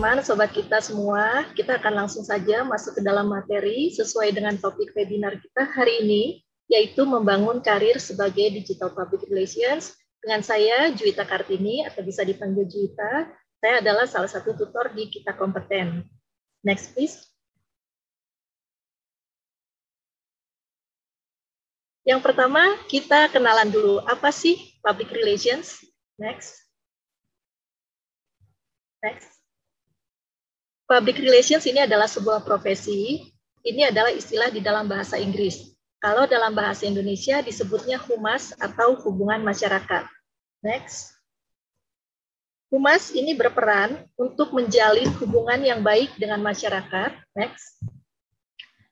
teman-teman, sobat kita semua, kita akan langsung saja masuk ke dalam materi sesuai dengan topik webinar kita hari ini, yaitu membangun karir sebagai Digital Public Relations. Dengan saya, Juwita Kartini, atau bisa dipanggil Juwita. Saya adalah salah satu tutor di Kita Kompeten. Next, please. Yang pertama, kita kenalan dulu. Apa sih public relations? Next. Next. Public relations ini adalah sebuah profesi. Ini adalah istilah di dalam bahasa Inggris. Kalau dalam bahasa Indonesia disebutnya humas atau hubungan masyarakat. Next. Humas ini berperan untuk menjalin hubungan yang baik dengan masyarakat. Next.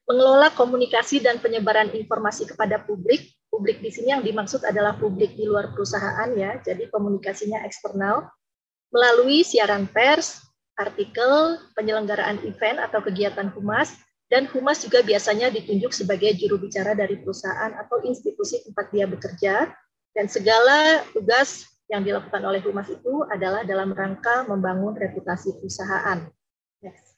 Mengelola komunikasi dan penyebaran informasi kepada publik. Publik di sini yang dimaksud adalah publik di luar perusahaan ya, jadi komunikasinya eksternal melalui siaran pers, artikel, penyelenggaraan event atau kegiatan humas, dan humas juga biasanya ditunjuk sebagai juru bicara dari perusahaan atau institusi tempat dia bekerja, dan segala tugas yang dilakukan oleh humas itu adalah dalam rangka membangun reputasi perusahaan. Next.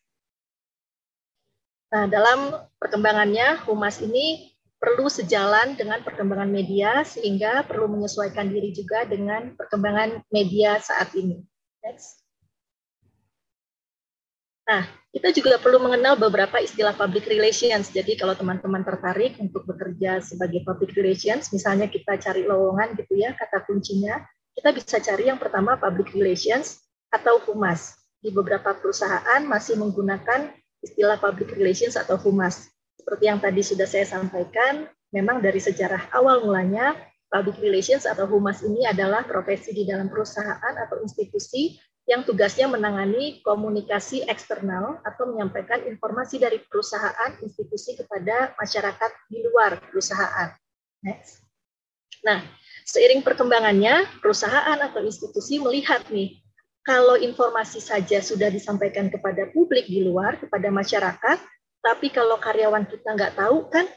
Nah, dalam perkembangannya, humas ini perlu sejalan dengan perkembangan media, sehingga perlu menyesuaikan diri juga dengan perkembangan media saat ini. Next. Nah, kita juga perlu mengenal beberapa istilah public relations. Jadi kalau teman-teman tertarik untuk bekerja sebagai public relations, misalnya kita cari lowongan gitu ya, kata kuncinya, kita bisa cari yang pertama public relations atau humas. Di beberapa perusahaan masih menggunakan istilah public relations atau humas. Seperti yang tadi sudah saya sampaikan, memang dari sejarah awal mulanya Public relations atau humas ini adalah profesi di dalam perusahaan atau institusi yang tugasnya menangani komunikasi eksternal atau menyampaikan informasi dari perusahaan institusi kepada masyarakat di luar perusahaan. Next. Nah, seiring perkembangannya, perusahaan atau institusi melihat nih, kalau informasi saja sudah disampaikan kepada publik di luar, kepada masyarakat, tapi kalau karyawan kita nggak tahu, kan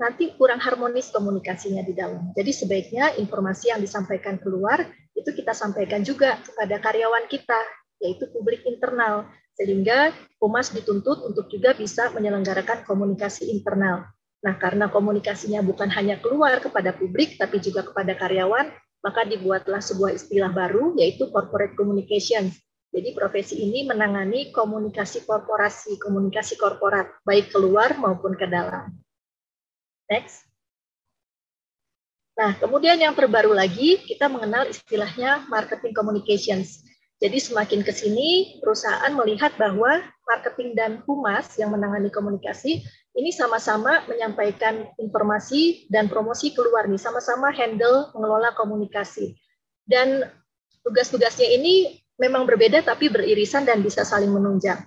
nanti kurang harmonis komunikasinya di dalam. Jadi sebaiknya informasi yang disampaikan keluar itu kita sampaikan juga kepada karyawan kita, yaitu publik internal, sehingga humas dituntut untuk juga bisa menyelenggarakan komunikasi internal. Nah, karena komunikasinya bukan hanya keluar kepada publik, tapi juga kepada karyawan, maka dibuatlah sebuah istilah baru, yaitu corporate communication. Jadi profesi ini menangani komunikasi korporasi, komunikasi korporat, baik keluar maupun ke dalam. Next. Nah, kemudian yang terbaru lagi, kita mengenal istilahnya marketing communications. Jadi semakin ke sini, perusahaan melihat bahwa marketing dan humas yang menangani komunikasi ini sama-sama menyampaikan informasi dan promosi keluar nih, sama-sama handle mengelola komunikasi. Dan tugas-tugasnya ini memang berbeda tapi beririsan dan bisa saling menunjang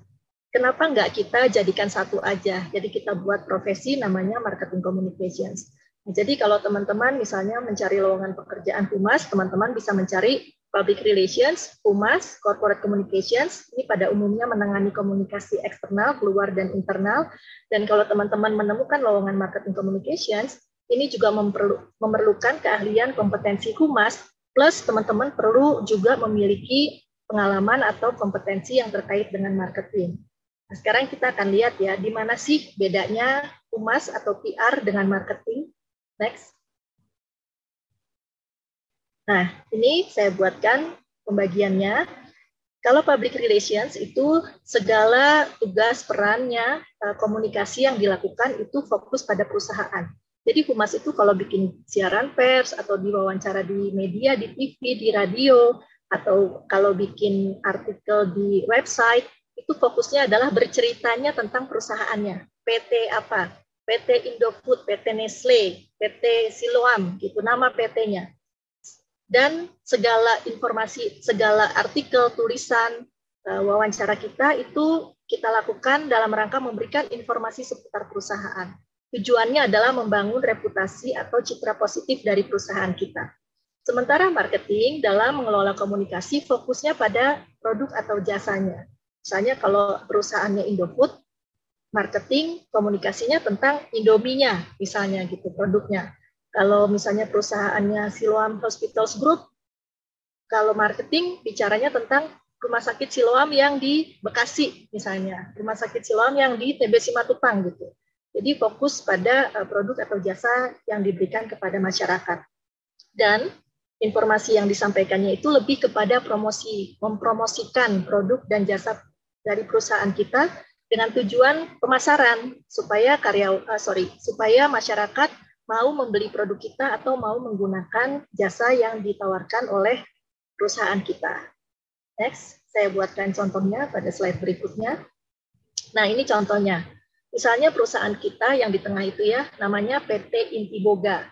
kenapa nggak kita jadikan satu aja? Jadi kita buat profesi namanya marketing communications. Jadi kalau teman-teman misalnya mencari lowongan pekerjaan humas, teman-teman bisa mencari public relations, humas, corporate communications. Ini pada umumnya menangani komunikasi eksternal, keluar dan internal. Dan kalau teman-teman menemukan lowongan marketing communications, ini juga memerlukan keahlian kompetensi humas, plus teman-teman perlu juga memiliki pengalaman atau kompetensi yang terkait dengan marketing. Nah, sekarang kita akan lihat ya, di mana sih bedanya humas atau PR dengan marketing. Next. Nah, ini saya buatkan pembagiannya. Kalau public relations itu segala tugas perannya eh, komunikasi yang dilakukan itu fokus pada perusahaan. Jadi humas itu kalau bikin siaran pers atau diwawancara di media, di TV, di radio, atau kalau bikin artikel di website, itu fokusnya adalah berceritanya tentang perusahaannya. PT apa? PT Indofood, PT Nestle, PT Siloam, gitu nama PT-nya. Dan segala informasi, segala artikel, tulisan, eh, wawancara kita itu kita lakukan dalam rangka memberikan informasi seputar perusahaan. Tujuannya adalah membangun reputasi atau citra positif dari perusahaan kita. Sementara marketing dalam mengelola komunikasi fokusnya pada produk atau jasanya. Misalnya kalau perusahaannya Indofood, marketing komunikasinya tentang Indominya, misalnya gitu produknya. Kalau misalnya perusahaannya Siloam Hospitals Group, kalau marketing bicaranya tentang rumah sakit Siloam yang di Bekasi misalnya, rumah sakit Siloam yang di TB Simatupang gitu. Jadi fokus pada uh, produk atau jasa yang diberikan kepada masyarakat. Dan informasi yang disampaikannya itu lebih kepada promosi, mempromosikan produk dan jasa dari perusahaan kita dengan tujuan pemasaran supaya karya uh, sorry supaya masyarakat mau membeli produk kita atau mau menggunakan jasa yang ditawarkan oleh perusahaan kita. Next, saya buatkan contohnya pada slide berikutnya. Nah, ini contohnya. Misalnya perusahaan kita yang di tengah itu ya, namanya PT Intiboga.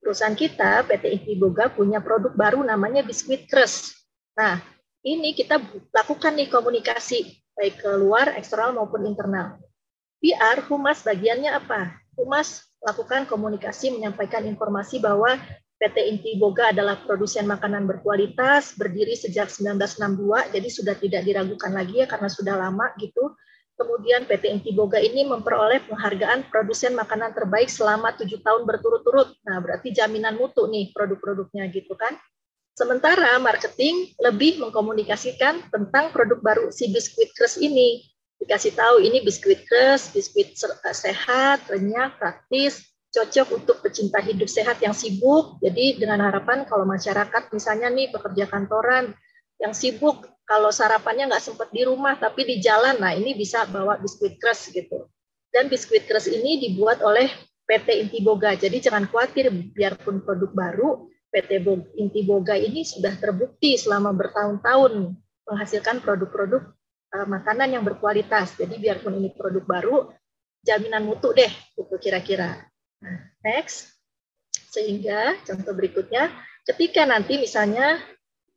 Perusahaan kita, PT Intiboga, punya produk baru namanya biskuit crust. Nah, ini kita lakukan nih komunikasi, baik ke luar, eksternal maupun internal. PR, humas bagiannya apa? Humas lakukan komunikasi, menyampaikan informasi bahwa PT Inti Boga adalah produsen makanan berkualitas, berdiri sejak 1962, jadi sudah tidak diragukan lagi ya karena sudah lama gitu. Kemudian PT Inti Boga ini memperoleh penghargaan produsen makanan terbaik selama tujuh tahun berturut-turut. Nah, berarti jaminan mutu nih produk-produknya gitu kan. Sementara marketing lebih mengkomunikasikan tentang produk baru si biskuit crust ini. Dikasih tahu ini biskuit crust, biskuit sehat, renyah, praktis, cocok untuk pecinta hidup sehat yang sibuk. Jadi dengan harapan kalau masyarakat misalnya nih pekerja kantoran yang sibuk, kalau sarapannya nggak sempat di rumah tapi di jalan, nah ini bisa bawa biskuit crust gitu. Dan biskuit crust ini dibuat oleh PT Intiboga. Jadi jangan khawatir, biarpun produk baru, PT Intiboga ini sudah terbukti selama bertahun-tahun menghasilkan produk-produk uh, makanan yang berkualitas. Jadi biarpun ini produk baru, jaminan mutu deh, itu kira-kira. Nah, next. Sehingga contoh berikutnya, ketika nanti misalnya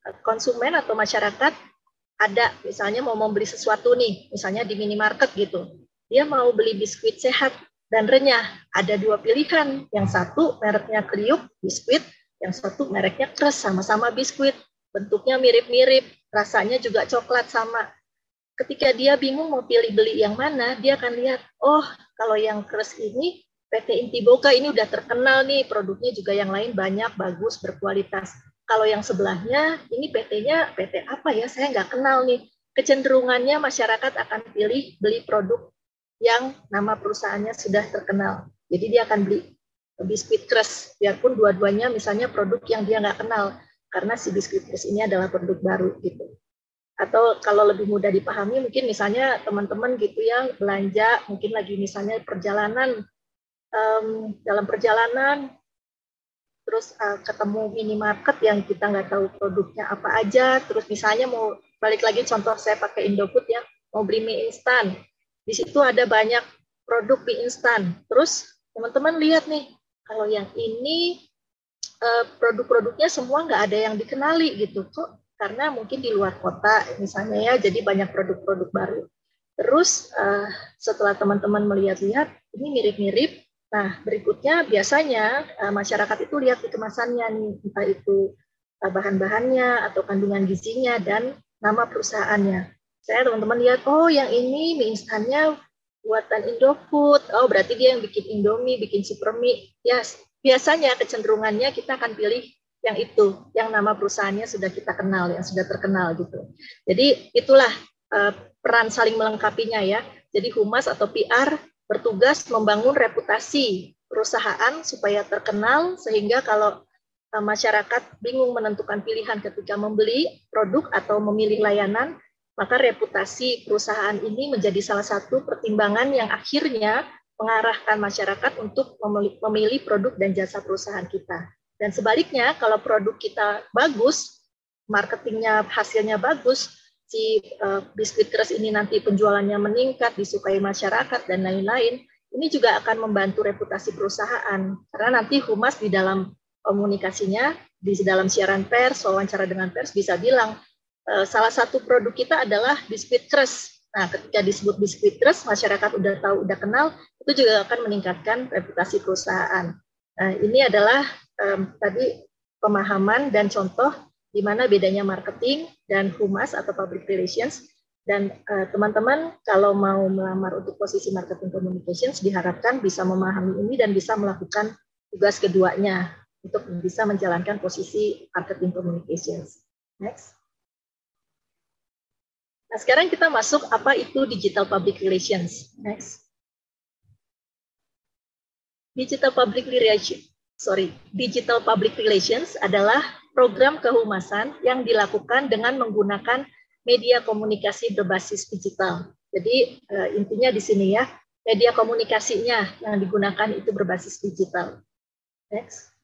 eh, konsumen atau masyarakat ada misalnya mau membeli sesuatu nih, misalnya di minimarket gitu. Dia mau beli biskuit sehat dan renyah. Ada dua pilihan. Yang satu mereknya kriuk, biskuit. Yang satu mereknya kres, sama-sama biskuit. Bentuknya mirip-mirip, rasanya juga coklat sama. Ketika dia bingung mau pilih beli yang mana, dia akan lihat, oh kalau yang kres ini PT Intiboga ini udah terkenal nih, produknya juga yang lain banyak, bagus, berkualitas. Kalau yang sebelahnya, ini PT-nya PT apa ya? Saya nggak kenal nih. Kecenderungannya masyarakat akan pilih beli produk yang nama perusahaannya sudah terkenal. Jadi dia akan beli biskuit crust, biarpun dua-duanya misalnya produk yang dia nggak kenal, karena si biskuit crust ini adalah produk baru gitu. Atau kalau lebih mudah dipahami, mungkin misalnya teman-teman gitu ya belanja, mungkin lagi misalnya perjalanan um, dalam perjalanan terus uh, ketemu minimarket yang kita nggak tahu produknya apa aja terus misalnya mau balik lagi contoh saya pakai Indofood ya mau beli mie instan. Di situ ada banyak produk mie instan. Terus teman-teman lihat nih kalau yang ini uh, produk-produknya semua nggak ada yang dikenali gitu kok. Karena mungkin di luar kota misalnya ya jadi banyak produk-produk baru. Terus uh, setelah teman-teman melihat-lihat ini mirip-mirip. Nah, berikutnya biasanya uh, masyarakat itu lihat di kemasannya nih, entah itu bahan-bahannya atau kandungan gizinya dan nama perusahaannya. Saya teman-teman lihat, oh yang ini mie instannya buatan Indofood. Oh, berarti dia yang bikin Indomie, bikin super mie. Ya, biasanya kecenderungannya kita akan pilih yang itu, yang nama perusahaannya sudah kita kenal, yang sudah terkenal gitu. Jadi itulah uh, peran saling melengkapinya ya. Jadi humas atau PR bertugas membangun reputasi perusahaan supaya terkenal sehingga kalau eh, masyarakat bingung menentukan pilihan ketika membeli produk atau memilih layanan, maka reputasi perusahaan ini menjadi salah satu pertimbangan yang akhirnya mengarahkan masyarakat untuk memilih produk dan jasa perusahaan kita. Dan sebaliknya, kalau produk kita bagus, marketingnya hasilnya bagus, si uh, biskuit keras ini nanti penjualannya meningkat, disukai masyarakat dan lain-lain, ini juga akan membantu reputasi perusahaan karena nanti humas di dalam komunikasinya di dalam siaran pers, wawancara dengan pers bisa bilang salah satu produk kita adalah biskuit keras. Nah, ketika disebut biskuit keras, masyarakat udah tahu, udah kenal, itu juga akan meningkatkan reputasi perusahaan. Nah, ini adalah um, tadi pemahaman dan contoh di mana bedanya marketing dan humas atau public relations. Dan eh, teman-teman uh, kalau mau melamar untuk posisi marketing communications diharapkan bisa memahami ini dan bisa melakukan tugas keduanya untuk bisa menjalankan posisi marketing communications. Next. Nah, sekarang kita masuk apa itu digital public relations. Next. Digital public relations, sorry, digital public relations adalah program kehumasan yang dilakukan dengan menggunakan media komunikasi berbasis digital. Jadi uh, intinya di sini ya, media komunikasinya yang digunakan itu berbasis digital. Next.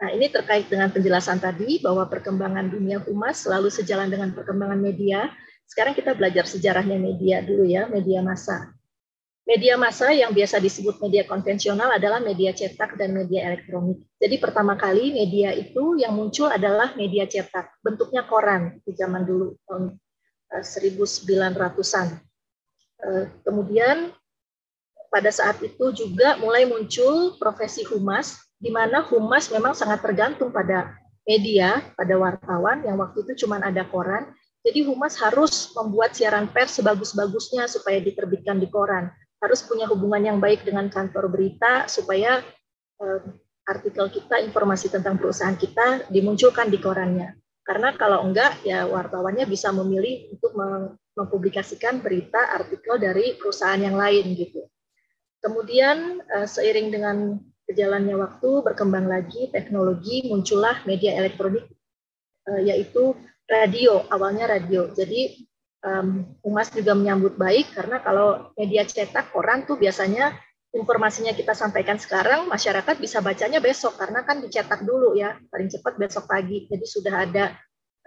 Nah, ini terkait dengan penjelasan tadi bahwa perkembangan dunia humas selalu sejalan dengan perkembangan media. Sekarang kita belajar sejarahnya media dulu ya, media massa. Media massa yang biasa disebut media konvensional adalah media cetak dan media elektronik. Jadi pertama kali media itu yang muncul adalah media cetak, bentuknya koran di zaman dulu tahun 1900-an. Eh, eh, kemudian pada saat itu juga mulai muncul profesi humas di mana humas memang sangat tergantung pada media, pada wartawan yang waktu itu cuma ada koran. Jadi humas harus membuat siaran pers sebagus-bagusnya supaya diterbitkan di koran. Harus punya hubungan yang baik dengan kantor berita supaya eh, artikel kita, informasi tentang perusahaan kita dimunculkan di korannya. Karena kalau enggak, ya wartawannya bisa memilih untuk mempublikasikan berita artikel dari perusahaan yang lain gitu. Kemudian eh, seiring dengan Berjalannya waktu, berkembang lagi teknologi, muncullah media elektronik, uh, yaitu radio, awalnya radio. Jadi um, Umas juga menyambut baik karena kalau media cetak koran tuh biasanya informasinya kita sampaikan sekarang, masyarakat bisa bacanya besok karena kan dicetak dulu ya, paling cepat besok pagi. Jadi sudah ada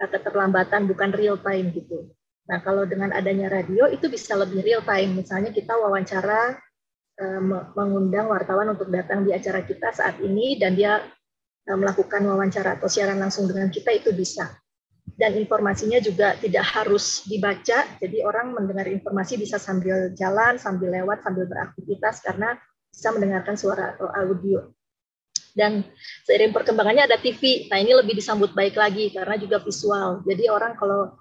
uh, keterlambatan bukan real time gitu. Nah, kalau dengan adanya radio itu bisa lebih real time. Misalnya kita wawancara Eh, mengundang wartawan untuk datang di acara kita saat ini dan dia eh, melakukan wawancara atau siaran langsung dengan kita itu bisa. Dan informasinya juga tidak harus dibaca, jadi orang mendengar informasi bisa sambil jalan, sambil lewat, sambil beraktivitas karena bisa mendengarkan suara atau audio. Dan seiring perkembangannya ada TV, nah ini lebih disambut baik lagi karena juga visual. Jadi orang kalau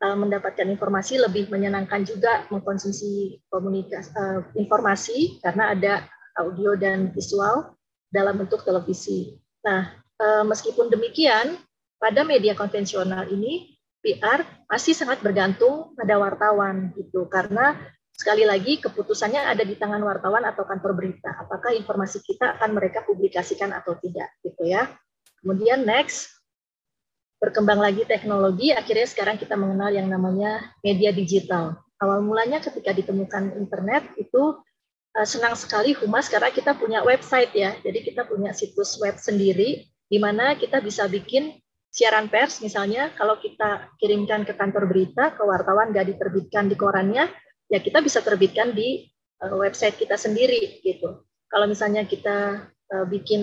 uh, mendapatkan informasi lebih menyenangkan juga mengkonsumsi komunikasi uh, informasi karena ada audio dan visual dalam bentuk televisi. Nah, uh, meskipun demikian, pada media konvensional ini PR masih sangat bergantung pada wartawan gitu karena sekali lagi keputusannya ada di tangan wartawan atau kantor berita apakah informasi kita akan mereka publikasikan atau tidak gitu ya. Kemudian next berkembang lagi teknologi, akhirnya sekarang kita mengenal yang namanya media digital. Awal mulanya ketika ditemukan internet itu uh, senang sekali Humas karena kita punya website ya. Jadi kita punya situs web sendiri di mana kita bisa bikin siaran pers misalnya kalau kita kirimkan ke kantor berita ke wartawan nggak diterbitkan di korannya ya kita bisa terbitkan di uh, website kita sendiri gitu. Kalau misalnya kita uh, bikin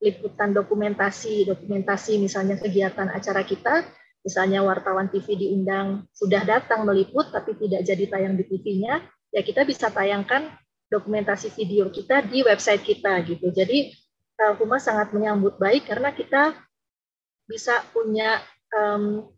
liputan dokumentasi, dokumentasi misalnya kegiatan acara kita, misalnya wartawan TV diundang sudah datang meliput tapi tidak jadi tayang di TV-nya, ya kita bisa tayangkan dokumentasi video kita di website kita gitu. Jadi Humas sangat menyambut baik karena kita bisa punya um,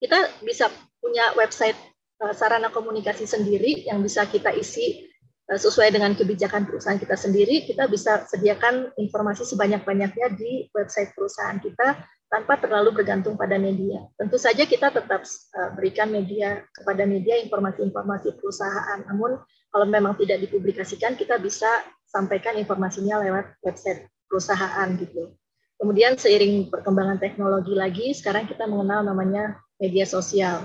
kita bisa punya website uh, sarana komunikasi sendiri yang bisa kita isi Eh, sesuai dengan kebijakan perusahaan kita sendiri, kita bisa sediakan informasi sebanyak-banyaknya di website perusahaan kita tanpa terlalu bergantung pada media. Tentu saja kita tetap eh, berikan media kepada media informasi-informasi perusahaan, namun kalau memang tidak dipublikasikan, kita bisa sampaikan informasinya lewat website perusahaan gitu. Kemudian seiring perkembangan teknologi lagi, sekarang kita mengenal namanya media sosial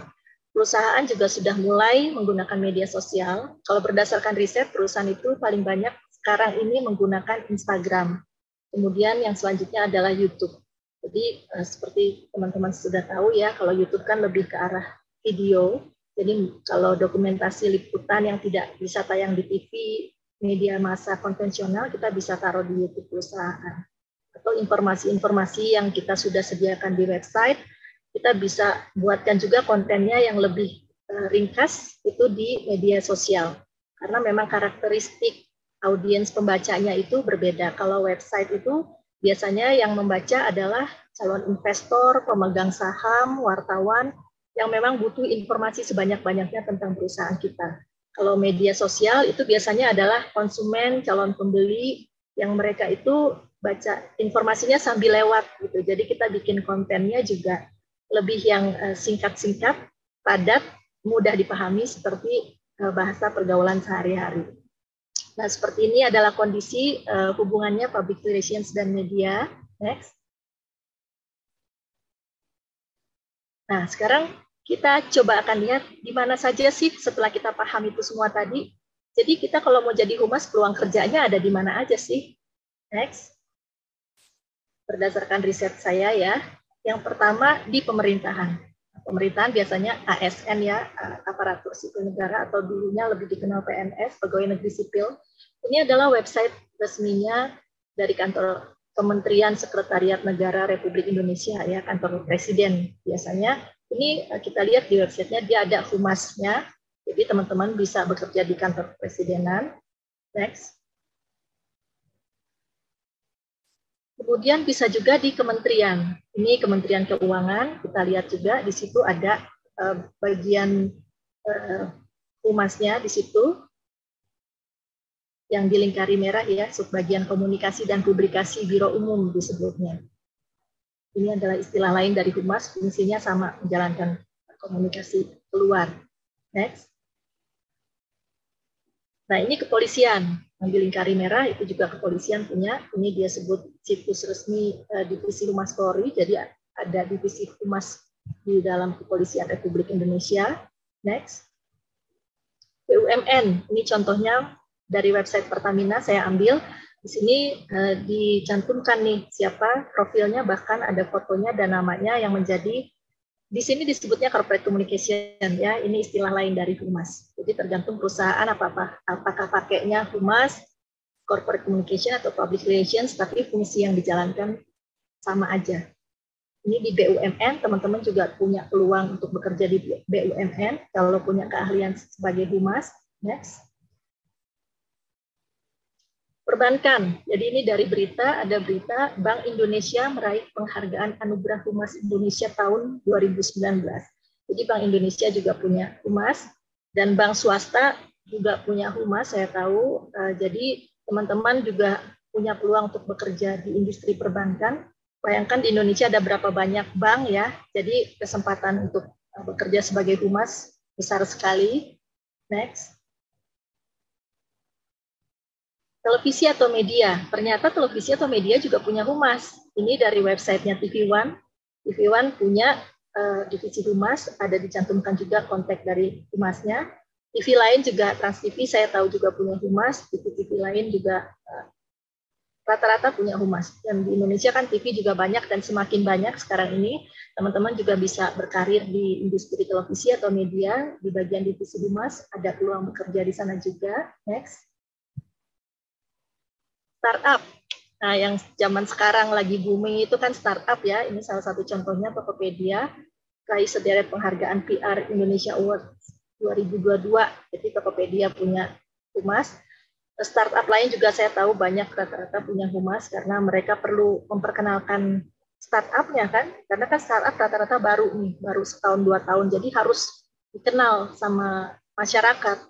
perusahaan juga sudah mulai menggunakan media sosial. Kalau berdasarkan riset, perusahaan itu paling banyak sekarang ini menggunakan Instagram. Kemudian yang selanjutnya adalah YouTube. Jadi eh, seperti teman-teman sudah tahu ya, kalau YouTube kan lebih ke arah video. Jadi kalau dokumentasi liputan yang tidak bisa tayang di TV, media massa konvensional, kita bisa taruh di YouTube perusahaan. Atau informasi-informasi yang kita sudah sediakan di website, kita bisa buatkan juga kontennya yang lebih uh, ringkas itu di media sosial karena memang karakteristik audiens pembacanya itu berbeda. Kalau website itu biasanya yang membaca adalah calon investor, pemegang saham, wartawan yang memang butuh informasi sebanyak-banyaknya tentang perusahaan kita. Kalau media sosial itu biasanya adalah konsumen, calon pembeli yang mereka itu baca informasinya sambil lewat gitu. Jadi kita bikin kontennya juga lebih yang eh, singkat-singkat padat, mudah dipahami seperti uh, bahasa pergaulan sehari-hari. Nah, seperti ini adalah kondisi uh, hubungannya public relations dan media. Next. Nah, sekarang kita coba akan lihat di mana saja sih setelah kita paham itu semua tadi. Jadi kita kalau mau jadi humas, peluang kerjanya ada di mana aja sih? Next. Berdasarkan riset saya ya, yang pertama di pemerintahan. Pemerintahan biasanya ASN ya, aparatur sipil negara atau dulunya lebih dikenal PNS, pegawai negeri sipil. Ini adalah website resminya dari kantor Kementerian Sekretariat Negara Republik Indonesia ya, kantor presiden biasanya. Ini eh, kita lihat di websitenya dia ada humasnya, jadi teman-teman bisa bekerja di kantor presidenan. Next. Kemudian bisa juga di kementerian. Ini Kementerian Keuangan. Kita lihat juga di situ ada uh, bagian uh, humasnya di situ yang dilingkari merah ya, subbagian komunikasi dan publikasi Biro Umum disebutnya. Ini adalah istilah lain dari humas, fungsinya sama menjalankan komunikasi keluar. Next. Nah, ini kepolisian yang dilingkari merah itu juga kepolisian punya. Ini dia sebut situs resmi uh, divisi Humas Polri. Jadi ada divisi humas di dalam kepolisian Republik Indonesia. Next. BUMN, ini contohnya dari website Pertamina saya ambil di sini uh, dicantumkan nih siapa profilnya bahkan ada fotonya dan namanya yang menjadi di sini disebutnya corporate communication ya. Ini istilah lain dari humas. Jadi tergantung perusahaan apa apa apakah pakainya humas corporate communication atau public relations tapi fungsi yang dijalankan sama aja. Ini di BUMN teman-teman juga punya peluang untuk bekerja di BUMN kalau punya keahlian sebagai humas next Perbankan. Jadi ini dari berita, ada berita Bank Indonesia meraih penghargaan Anugerah Humas Indonesia tahun 2019. Jadi Bank Indonesia juga punya humas dan bank swasta juga punya humas, saya tahu. Eh, jadi teman-teman juga punya peluang untuk bekerja di industri perbankan. Bayangkan di Indonesia ada berapa banyak bank ya, jadi kesempatan untuk eh, bekerja sebagai humas besar sekali. Next televisi atau media. Ternyata televisi atau media juga punya humas. Ini dari websitenya TV One. TV One punya uh, divisi humas, ada dicantumkan juga kontak dari humasnya. TV lain juga Trans TV saya tahu juga punya humas, TV-TV lain juga eh, rata-rata punya humas. Dan di Indonesia kan TV juga banyak dan semakin banyak sekarang ini teman-teman juga bisa berkarir di industri televisi atau media di bagian divisi humas, ada peluang bekerja di sana juga. Next startup. Nah, yang zaman sekarang lagi booming itu kan startup ya. Ini salah satu contohnya Tokopedia raih sederet penghargaan PR Indonesia Award 2022. Jadi Tokopedia punya humas. Startup lain juga saya tahu banyak rata-rata punya humas karena mereka perlu memperkenalkan startupnya kan. Karena kan startup rata-rata baru nih, baru setahun dua tahun. Jadi harus dikenal sama masyarakat.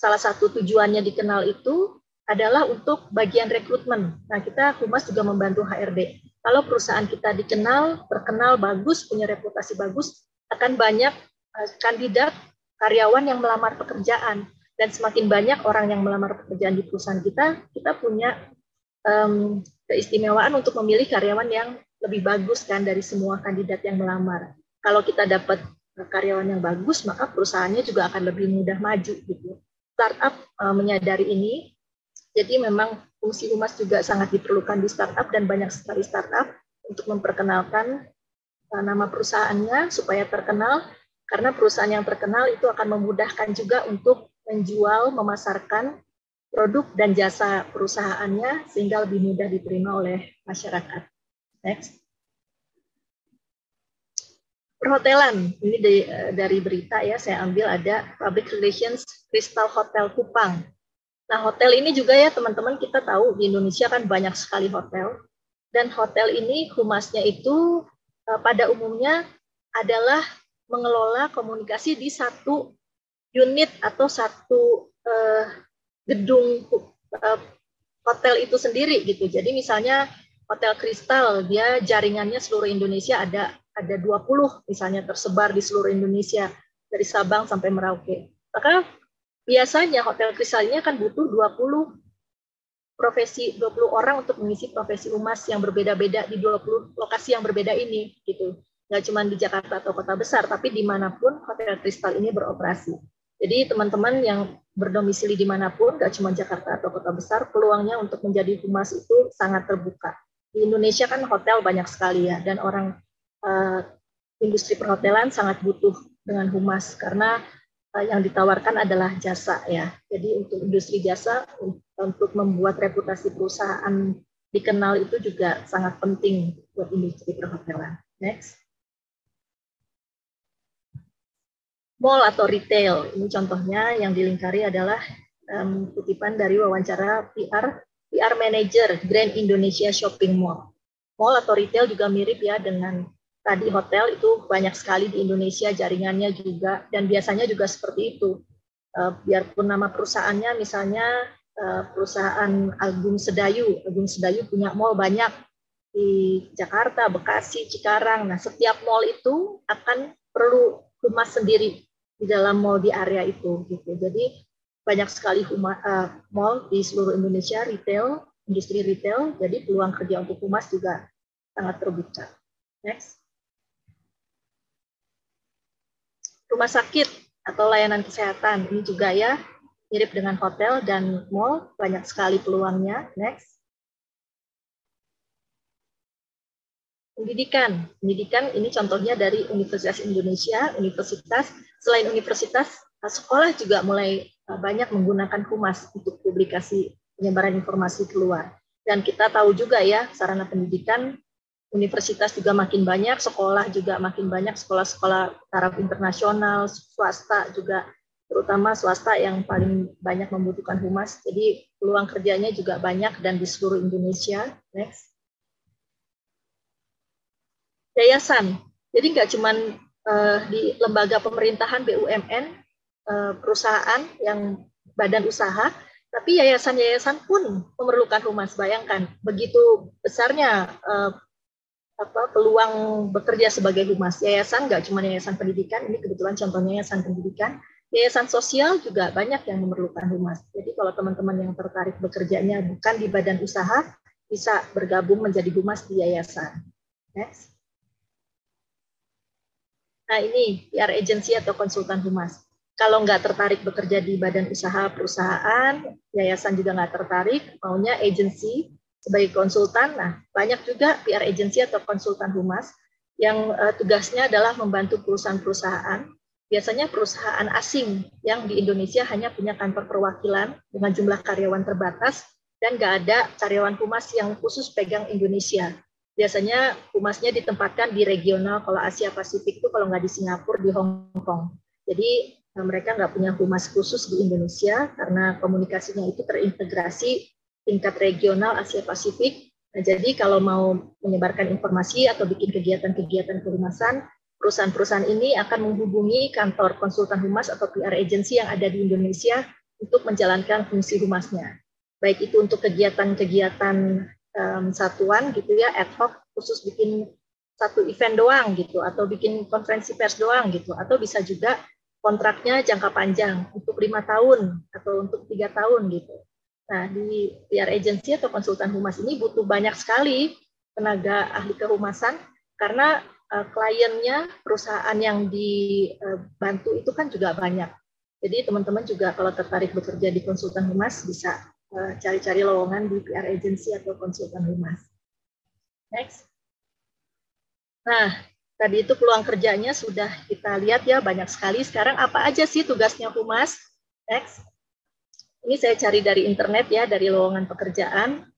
Salah satu tujuannya dikenal itu adalah untuk bagian rekrutmen. Nah, kita Humas juga membantu HRD. Kalau perusahaan kita dikenal, terkenal bagus, punya reputasi bagus, akan banyak uh, kandidat karyawan yang melamar pekerjaan dan semakin banyak orang yang melamar pekerjaan di perusahaan kita, kita punya um, keistimewaan untuk memilih karyawan yang lebih bagus kan dari semua kandidat yang melamar. Kalau kita dapat karyawan yang bagus, maka perusahaannya juga akan lebih mudah maju gitu. Startup uh, menyadari ini jadi memang fungsi humas juga sangat diperlukan di startup dan banyak sekali startup untuk memperkenalkan uh, nama perusahaannya supaya terkenal karena perusahaan yang terkenal itu akan memudahkan juga untuk menjual, memasarkan produk dan jasa perusahaannya sehingga lebih mudah diterima oleh masyarakat. Next. Perhotelan, ini uh, dari berita ya, saya ambil ada Public Relations Crystal Hotel Kupang. Nah, hotel ini juga ya teman-teman kita tahu di Indonesia kan banyak sekali hotel. Dan hotel ini humasnya itu uh, pada umumnya adalah mengelola komunikasi di satu unit atau satu uh, gedung uh, hotel itu sendiri gitu. Jadi misalnya Hotel Kristal dia jaringannya seluruh Indonesia ada ada 20 misalnya tersebar di seluruh Indonesia. dari Sabang sampai Merauke. Maka biasanya hotel kristal ini akan butuh 20 profesi 20 orang untuk mengisi profesi humas yang berbeda-beda di 20 lokasi yang berbeda ini gitu. Nggak cuma di Jakarta atau kota besar, tapi di mana pun hotel kristal ini beroperasi. Jadi teman-teman yang berdomisili di mana pun, nggak cuma Jakarta atau kota besar, peluangnya untuk menjadi humas itu sangat terbuka. Di Indonesia kan hotel banyak sekali ya, dan orang uh, industri perhotelan sangat butuh dengan humas karena yang ditawarkan adalah jasa ya. Jadi untuk industri jasa untuk membuat reputasi perusahaan dikenal itu juga sangat penting buat industri perhotelan. Next. mall atau retail. Ini contohnya yang dilingkari adalah um, kutipan dari wawancara PR PR Manager Grand Indonesia Shopping Mall. Mall atau retail juga mirip ya dengan tadi hotel itu banyak sekali di Indonesia jaringannya juga dan biasanya juga seperti itu. Uh, biarpun nama perusahaannya misalnya uh, perusahaan Agung Sedayu, Agung Sedayu punya mall banyak di Jakarta, Bekasi, Cikarang. Nah, setiap mall itu akan perlu rumah sendiri di dalam mall di area itu gitu. Jadi banyak sekali huma, uh, mall di seluruh Indonesia retail, industri retail, jadi peluang kerja untuk humas juga sangat terbuka. Next. Rumah sakit atau layanan kesehatan ini juga ya mirip dengan hotel dan mall, banyak sekali peluangnya. Next. Pendidikan. Pendidikan ini contohnya dari Universitas Indonesia, Universitas, selain universitas, sekolah juga mulai eh, banyak menggunakan humas untuk publikasi penyebaran informasi keluar. Dan kita tahu juga ya, sarana pendidikan universitas juga makin banyak, sekolah juga makin banyak, sekolah-sekolah taraf internasional, swasta juga, terutama swasta yang paling banyak membutuhkan humas. Jadi peluang kerjanya juga banyak dan di seluruh Indonesia. Next yayasan. Jadi nggak cuma uh, di lembaga pemerintahan BUMN, uh, eh, perusahaan yang badan usaha, tapi yayasan-yayasan pun memerlukan humas. Bayangkan begitu besarnya uh, apa peluang bekerja sebagai humas. Yayasan nggak cuma yayasan pendidikan, ini kebetulan contohnya yayasan pendidikan. Yayasan sosial juga banyak yang memerlukan humas. Jadi kalau teman-teman yang tertarik bekerjanya bukan di badan usaha, bisa bergabung menjadi humas di yayasan. Next. Nah ini PR agency atau konsultan humas. Kalau nggak tertarik bekerja di badan usaha perusahaan, yayasan juga nggak tertarik, maunya agency sebagai konsultan. Nah banyak juga PR agency atau konsultan humas yang uh, tugasnya adalah membantu perusahaan-perusahaan, biasanya perusahaan asing yang di Indonesia hanya punya kantor perwakilan dengan jumlah karyawan terbatas dan nggak ada karyawan humas yang khusus pegang Indonesia biasanya humasnya ditempatkan di regional kalau Asia Pasifik itu kalau nggak di Singapura di Hong Kong. Jadi eh, mereka nggak punya humas khusus di Indonesia karena komunikasinya itu terintegrasi tingkat regional Asia Pasifik. Nah, jadi kalau mau menyebarkan informasi atau bikin kegiatan-kegiatan kehumasan, perusahaan-perusahaan ini akan menghubungi kantor konsultan humas atau PR agency yang ada di Indonesia untuk menjalankan fungsi humasnya. Baik itu untuk kegiatan-kegiatan um, satuan gitu ya ad hoc khusus bikin satu event doang gitu atau bikin konferensi pers doang gitu atau bisa juga kontraknya jangka panjang untuk lima tahun atau untuk tiga tahun gitu. Nah di PR agency atau konsultan humas ini butuh banyak sekali tenaga ahli kehumasan karena uh, kliennya perusahaan yang dibantu itu kan juga banyak. Jadi teman-teman juga kalau tertarik bekerja di konsultan humas bisa Eh, cari-cari lowongan di PR agency atau konsultan humas. Next. Nah, tadi itu peluang kerjanya sudah kita lihat ya banyak sekali. Sekarang apa aja sih tugasnya humas? Next. Ini saya cari dari internet ya, dari lowongan pekerjaan.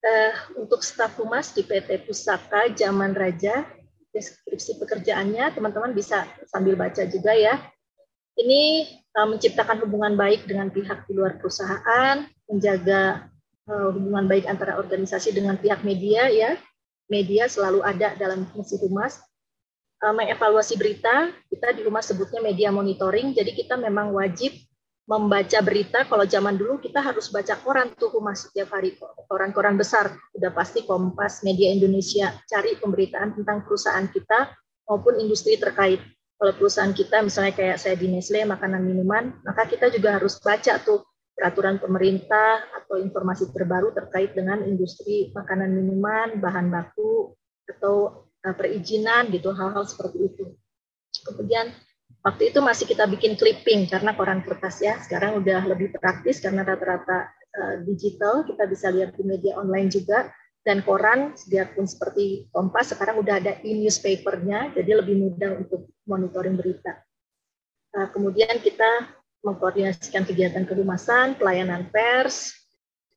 Uh, untuk staf humas di PT Pusaka Zaman Raja, deskripsi pekerjaannya teman-teman bisa sambil baca juga ya. Ini uh, menciptakan hubungan baik dengan pihak di luar perusahaan, menjaga uh, hubungan baik antara organisasi dengan pihak media ya. Media selalu ada dalam fungsi humas. Mengevaluasi berita, kita di humas sebutnya media monitoring. Jadi kita memang wajib membaca berita. Kalau zaman dulu kita harus baca koran tuh humas setiap hari, koran-koran besar. Udah pasti Kompas, Media Indonesia, cari pemberitaan tentang perusahaan kita maupun industri terkait. kalau perusahaan kita misalnya kayak saya di Nestle makanan minuman, maka kita juga harus baca tuh peraturan pemerintah atau informasi terbaru terkait dengan industri makanan minuman, bahan baku atau uh, perizinan gitu hal-hal seperti itu. Kemudian waktu itu masih kita bikin clipping karena koran kertas ya. Sekarang udah lebih praktis karena rata-rata uh, digital kita bisa lihat di media online juga dan koran biarpun seperti Kompas sekarang udah ada e-newspapernya jadi lebih mudah untuk monitoring berita. Uh, kemudian kita mengkoordinasikan kegiatan kehumasan, pelayanan pers,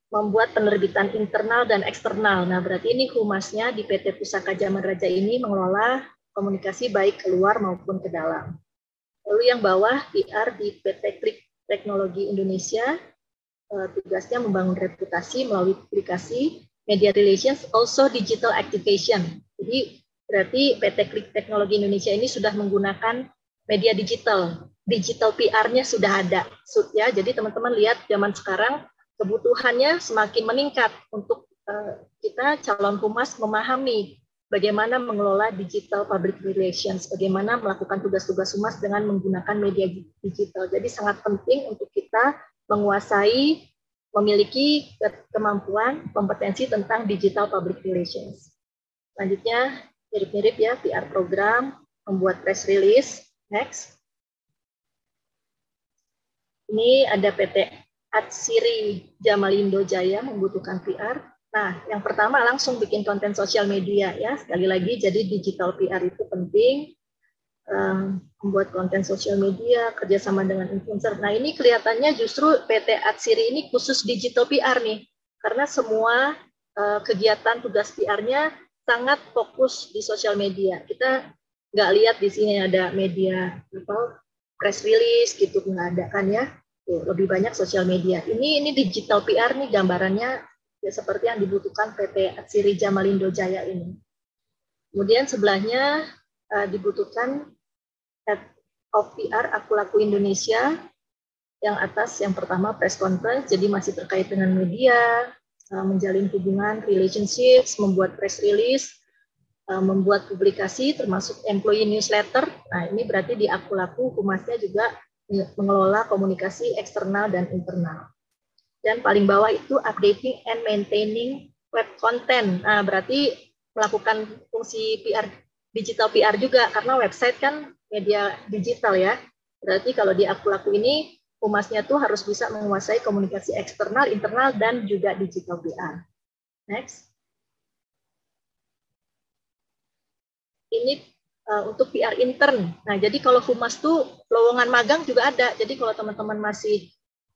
membuat penerbitan internal dan eksternal. Nah, berarti ini humasnya di PT Pusaka Zaman Raja ini mengelola komunikasi baik keluar maupun ke dalam. Lalu yang bawah PR di PT Klik Teknologi Indonesia, eh, tugasnya membangun reputasi melalui publikasi, media relations, also digital activation. Jadi berarti PT Klik Teknologi Indonesia ini sudah menggunakan media digital. Digital PR-nya sudah ada. Ya, jadi teman-teman lihat zaman sekarang kebutuhannya semakin meningkat untuk uh, kita calon humas memahami bagaimana mengelola digital public relations, bagaimana melakukan tugas-tugas humas dengan menggunakan media digital. Jadi sangat penting untuk kita menguasai, memiliki kemampuan, kompetensi tentang digital public relations. Selanjutnya, mirip-mirip ya, PR program, membuat press release. Next. Ini ada PT Atsiri Jamalindo Jaya membutuhkan PR. Nah, yang pertama langsung bikin konten sosial media ya. Sekali lagi, jadi digital PR itu penting. Um, membuat konten sosial media, kerjasama dengan influencer. Nah, ini kelihatannya justru PT Atsiri ini khusus digital PR nih. Karena semua uh, kegiatan tugas PR-nya sangat fokus di sosial media. Kita nggak lihat di sini ada media apa, press release gitu, nggak ada kan ya lebih banyak sosial media. Ini ini digital PR nih gambarannya ya seperti yang dibutuhkan PT Atsiri Jamalindo Jaya ini. Kemudian sebelahnya uh, dibutuhkan Head of PR Aku Laku Indonesia yang atas yang pertama press conference jadi masih terkait dengan media, uh, menjalin hubungan, relationships, membuat press release, uh, membuat publikasi termasuk employee newsletter. Nah, ini berarti di Aku Laku humasnya juga mengelola komunikasi eksternal dan internal. Dan paling bawah itu updating and maintaining web content. Nah, berarti melakukan fungsi PR digital PR juga karena website kan media digital ya. Berarti kalau di aku laku ini humasnya tuh harus bisa menguasai komunikasi eksternal, internal dan juga digital PR. Next. Ini uh, untuk PR intern. Nah, jadi kalau humas tuh lowongan magang juga ada. Jadi kalau teman-teman masih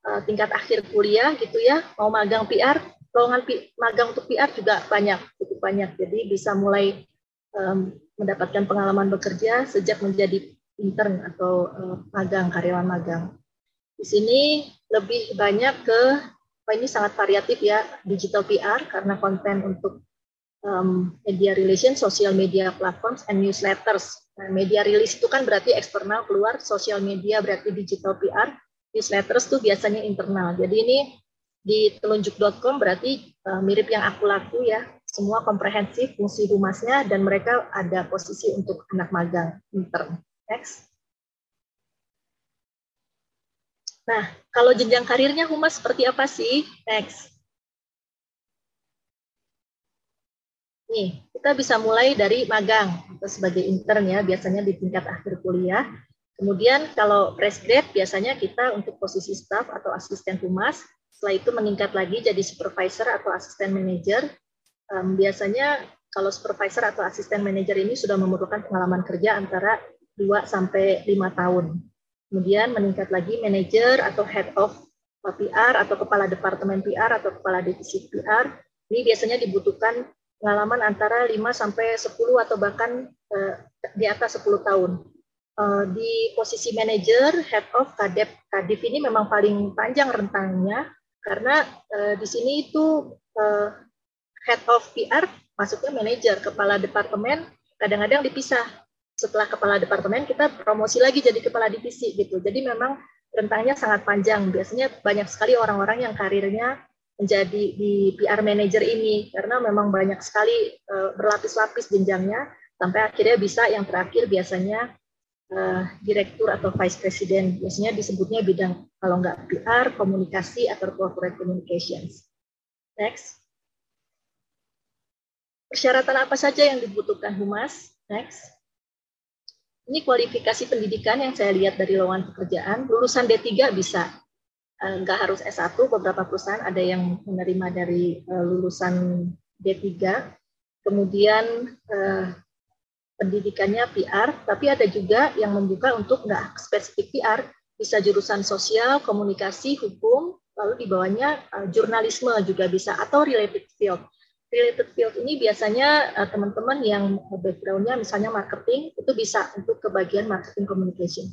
uh, tingkat akhir kuliah gitu ya, mau magang PR, lowongan magang untuk PR juga banyak, cukup banyak. Jadi bisa mulai um, mendapatkan pengalaman bekerja sejak menjadi intern atau uh, magang, karyawan magang. Di sini lebih banyak ke, oh ini sangat variatif ya, digital PR karena konten untuk um, media relation, social media platforms, and newsletters. Nah, media release itu kan berarti eksternal keluar, social media berarti digital PR, newsletters tuh biasanya internal. Jadi ini di telunjuk.com berarti uh, mirip yang aku laku ya, semua komprehensif fungsi humasnya dan mereka ada posisi untuk anak magang intern. Next. Nah, kalau jenjang karirnya humas seperti apa sih? Next. Nih, kita bisa mulai dari magang atau sebagai intern ya, biasanya di tingkat akhir kuliah. Kemudian kalau fresh grade biasanya kita untuk posisi staff atau asisten humas, setelah itu meningkat lagi jadi supervisor atau asisten manager. Um, biasanya kalau supervisor atau asisten manager ini sudah memerlukan pengalaman kerja antara 2 sampai 5 tahun. Kemudian meningkat lagi manager atau head of PR atau kepala departemen PR atau kepala divisi PR. Ini biasanya dibutuhkan pengalaman antara 5 sampai 10 atau bahkan uh, di atas 10 tahun. Uh, di posisi manager, head of, kadep, kadif ini memang paling panjang rentangnya karena uh, di sini itu uh, head of PR masuknya manager, kepala departemen kadang-kadang dipisah. Setelah kepala departemen kita promosi lagi jadi kepala divisi gitu. Jadi memang rentangnya sangat panjang. Biasanya banyak sekali orang-orang yang karirnya menjadi di PR manager ini karena memang banyak sekali berlapis-lapis jenjangnya sampai akhirnya bisa yang terakhir biasanya uh, direktur atau vice president. Biasanya disebutnya bidang kalau nggak PR, komunikasi atau corporate communications. Next. Persyaratan apa saja yang dibutuhkan humas? Next. Ini kualifikasi pendidikan yang saya lihat dari lowongan pekerjaan. Lulusan D3 bisa, eh, nggak harus S1. Beberapa perusahaan ada yang menerima dari eh, lulusan D3. Kemudian pendidikannya PR, tapi ada juga yang membuka untuk nggak spesifik PR, bisa jurusan sosial, komunikasi, hukum, lalu di bawahnya jurnalisme juga bisa, atau related field. Related field ini biasanya uh, teman-teman yang backgroundnya misalnya marketing itu bisa untuk ke bagian marketing communication.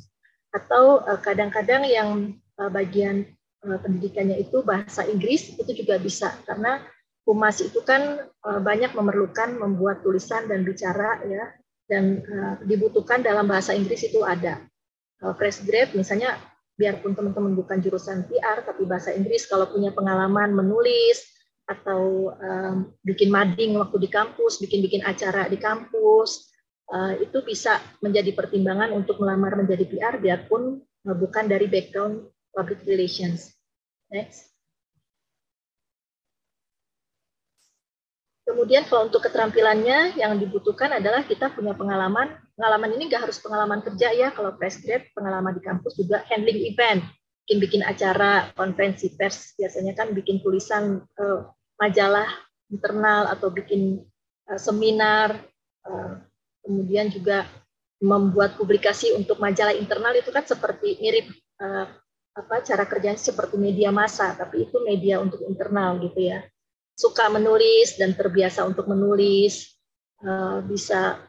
Atau uh, kadang-kadang yang uh, bagian uh, pendidikannya itu bahasa Inggris itu juga bisa. Karena humas itu kan uh, banyak memerlukan membuat tulisan dan bicara ya dan uh, dibutuhkan dalam bahasa Inggris itu ada uh, fresh grade misalnya biarpun teman-teman bukan jurusan PR tapi bahasa Inggris kalau punya pengalaman menulis atau um, bikin mading waktu di kampus, bikin-bikin acara di kampus, uh, itu bisa menjadi pertimbangan untuk melamar menjadi PR biarpun uh, bukan dari background public relations. Next. Kemudian kalau untuk keterampilannya yang dibutuhkan adalah kita punya pengalaman. Pengalaman ini nggak harus pengalaman kerja ya. Kalau fresh grade, pengalaman di kampus juga handling event, bikin-bikin acara, konferensi pers. Biasanya kan bikin tulisan uh, majalah internal atau bikin uh, seminar, uh, kemudian juga membuat publikasi untuk majalah internal itu kan seperti mirip uh, apa cara kerjanya seperti media massa, tapi itu media untuk internal gitu ya. Suka menulis dan terbiasa untuk menulis, uh, bisa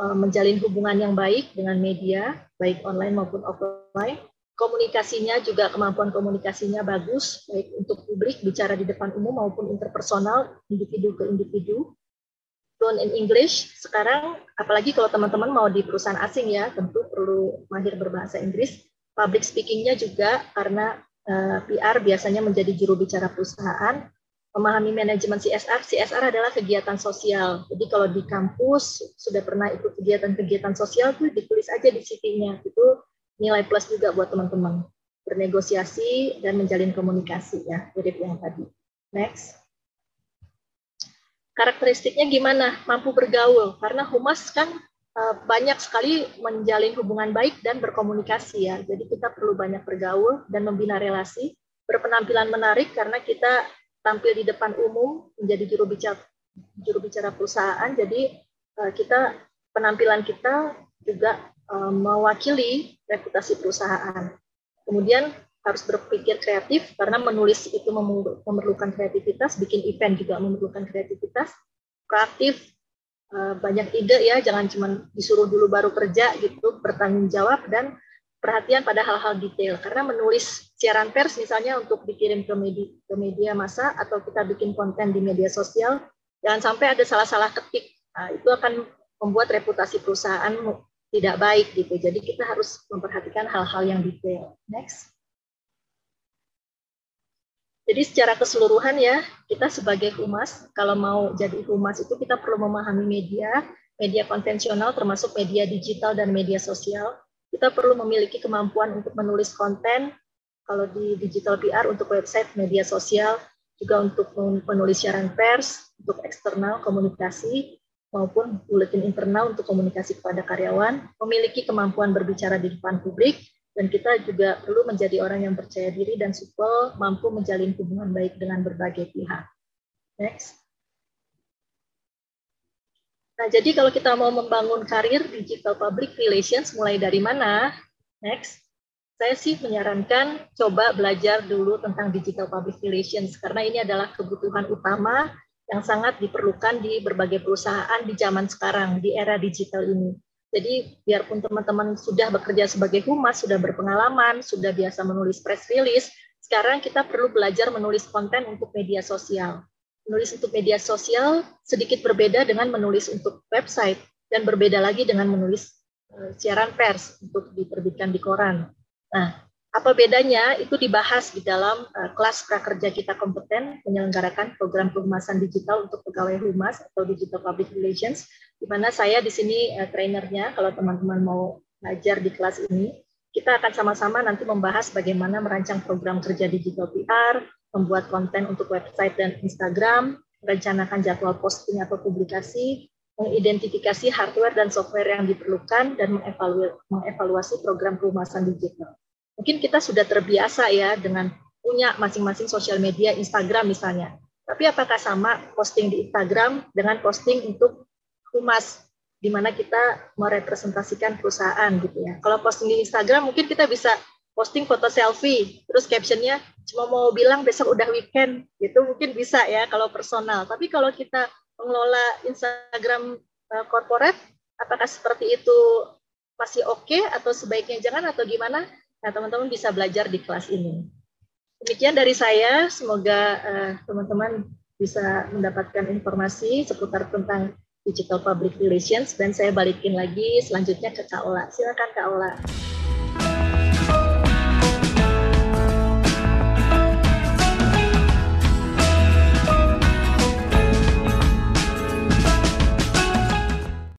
uh, menjalin hubungan yang baik dengan media, baik online maupun offline. Komunikasinya juga kemampuan komunikasinya bagus baik untuk publik bicara di depan umum maupun interpersonal individu ke individu. Fluent in English sekarang apalagi kalau teman-teman mau di perusahaan asing ya tentu perlu mahir berbahasa Inggris. Public speakingnya juga karena eh, PR biasanya menjadi juru bicara perusahaan memahami manajemen CSR CSR adalah kegiatan sosial jadi kalau di kampus sudah pernah ikut kegiatan-kegiatan sosial tuh ditulis aja di CV-nya itu nilai plus juga buat teman-teman bernegosiasi dan menjalin komunikasi ya mirip yang tadi. Next. Karakteristiknya gimana? Mampu bergaul karena humas kan eh, banyak sekali menjalin hubungan baik dan berkomunikasi ya. Jadi kita perlu banyak bergaul dan membina relasi, berpenampilan menarik karena kita tampil di depan umum menjadi juru bicara juru bicara perusahaan. Jadi eh, kita penampilan kita juga eh, mewakili reputasi perusahaan. Kemudian harus berpikir kreatif karena menulis itu memerlukan kreativitas, bikin event juga memerlukan kreativitas, proaktif, eh, banyak ide ya, jangan cuma disuruh dulu baru kerja gitu, bertanggung jawab dan perhatian pada hal-hal detail. Karena menulis siaran pers misalnya untuk dikirim ke media, ke media massa atau kita bikin konten di media sosial, jangan sampai ada salah-salah ketik. Nah, itu akan membuat reputasi perusahaan tidak baik gitu. Jadi kita harus memperhatikan hal-hal yang detail. Next. Jadi secara keseluruhan ya, kita sebagai humas, kalau mau jadi humas itu kita perlu memahami media, media konvensional termasuk media digital dan media sosial. Kita perlu memiliki kemampuan untuk menulis konten, kalau di digital PR untuk website, media sosial, juga untuk menulis siaran pers, untuk eksternal komunikasi, maupun buletin internal untuk komunikasi kepada karyawan, memiliki kemampuan berbicara di depan publik, dan kita juga perlu menjadi orang yang percaya diri dan supel, mampu menjalin hubungan baik dengan berbagai pihak. Next. Nah, jadi kalau kita mau membangun karir digital public relations, mulai dari mana? Next. Saya sih menyarankan coba belajar dulu tentang digital public relations, karena ini adalah kebutuhan utama yang sangat diperlukan di berbagai perusahaan di zaman sekarang, di era digital ini. Jadi biarpun teman-teman sudah bekerja sebagai humas, sudah berpengalaman, sudah biasa menulis press release, sekarang kita perlu belajar menulis konten untuk media sosial. Menulis untuk media sosial sedikit berbeda dengan menulis untuk website dan berbeda lagi dengan menulis uh, siaran pers untuk diterbitkan di koran. Nah, apa bedanya? Itu dibahas di dalam uh, kelas prakerja kita kompeten menyelenggarakan program kehumasan digital untuk pegawai humas atau digital public relations, di mana saya di sini uh, trainernya. Kalau teman-teman mau belajar di kelas ini. Kita akan sama-sama nanti membahas bagaimana merancang program kerja digital PR, membuat konten untuk website dan Instagram, merencanakan jadwal posting atau publikasi, mengidentifikasi hardware dan software yang diperlukan, dan mengevaluasi program perumahan digital. Mungkin kita sudah terbiasa ya dengan punya masing-masing sosial media Instagram misalnya. Tapi apakah sama posting di Instagram dengan posting untuk humas di mana kita merepresentasikan perusahaan gitu ya. Kalau posting di Instagram mungkin kita bisa posting foto selfie, terus captionnya cuma mau bilang besok udah weekend, gitu mungkin bisa ya kalau personal. Tapi kalau kita mengelola Instagram uh, corporate, apakah seperti itu masih oke okay, atau sebaiknya jangan atau gimana? Nah teman-teman bisa belajar di kelas ini. Demikian dari saya, semoga uh, teman-teman bisa mendapatkan informasi seputar tentang digital public relations dan saya balikin lagi selanjutnya ke Kak Ola. Silakan Kak Ola.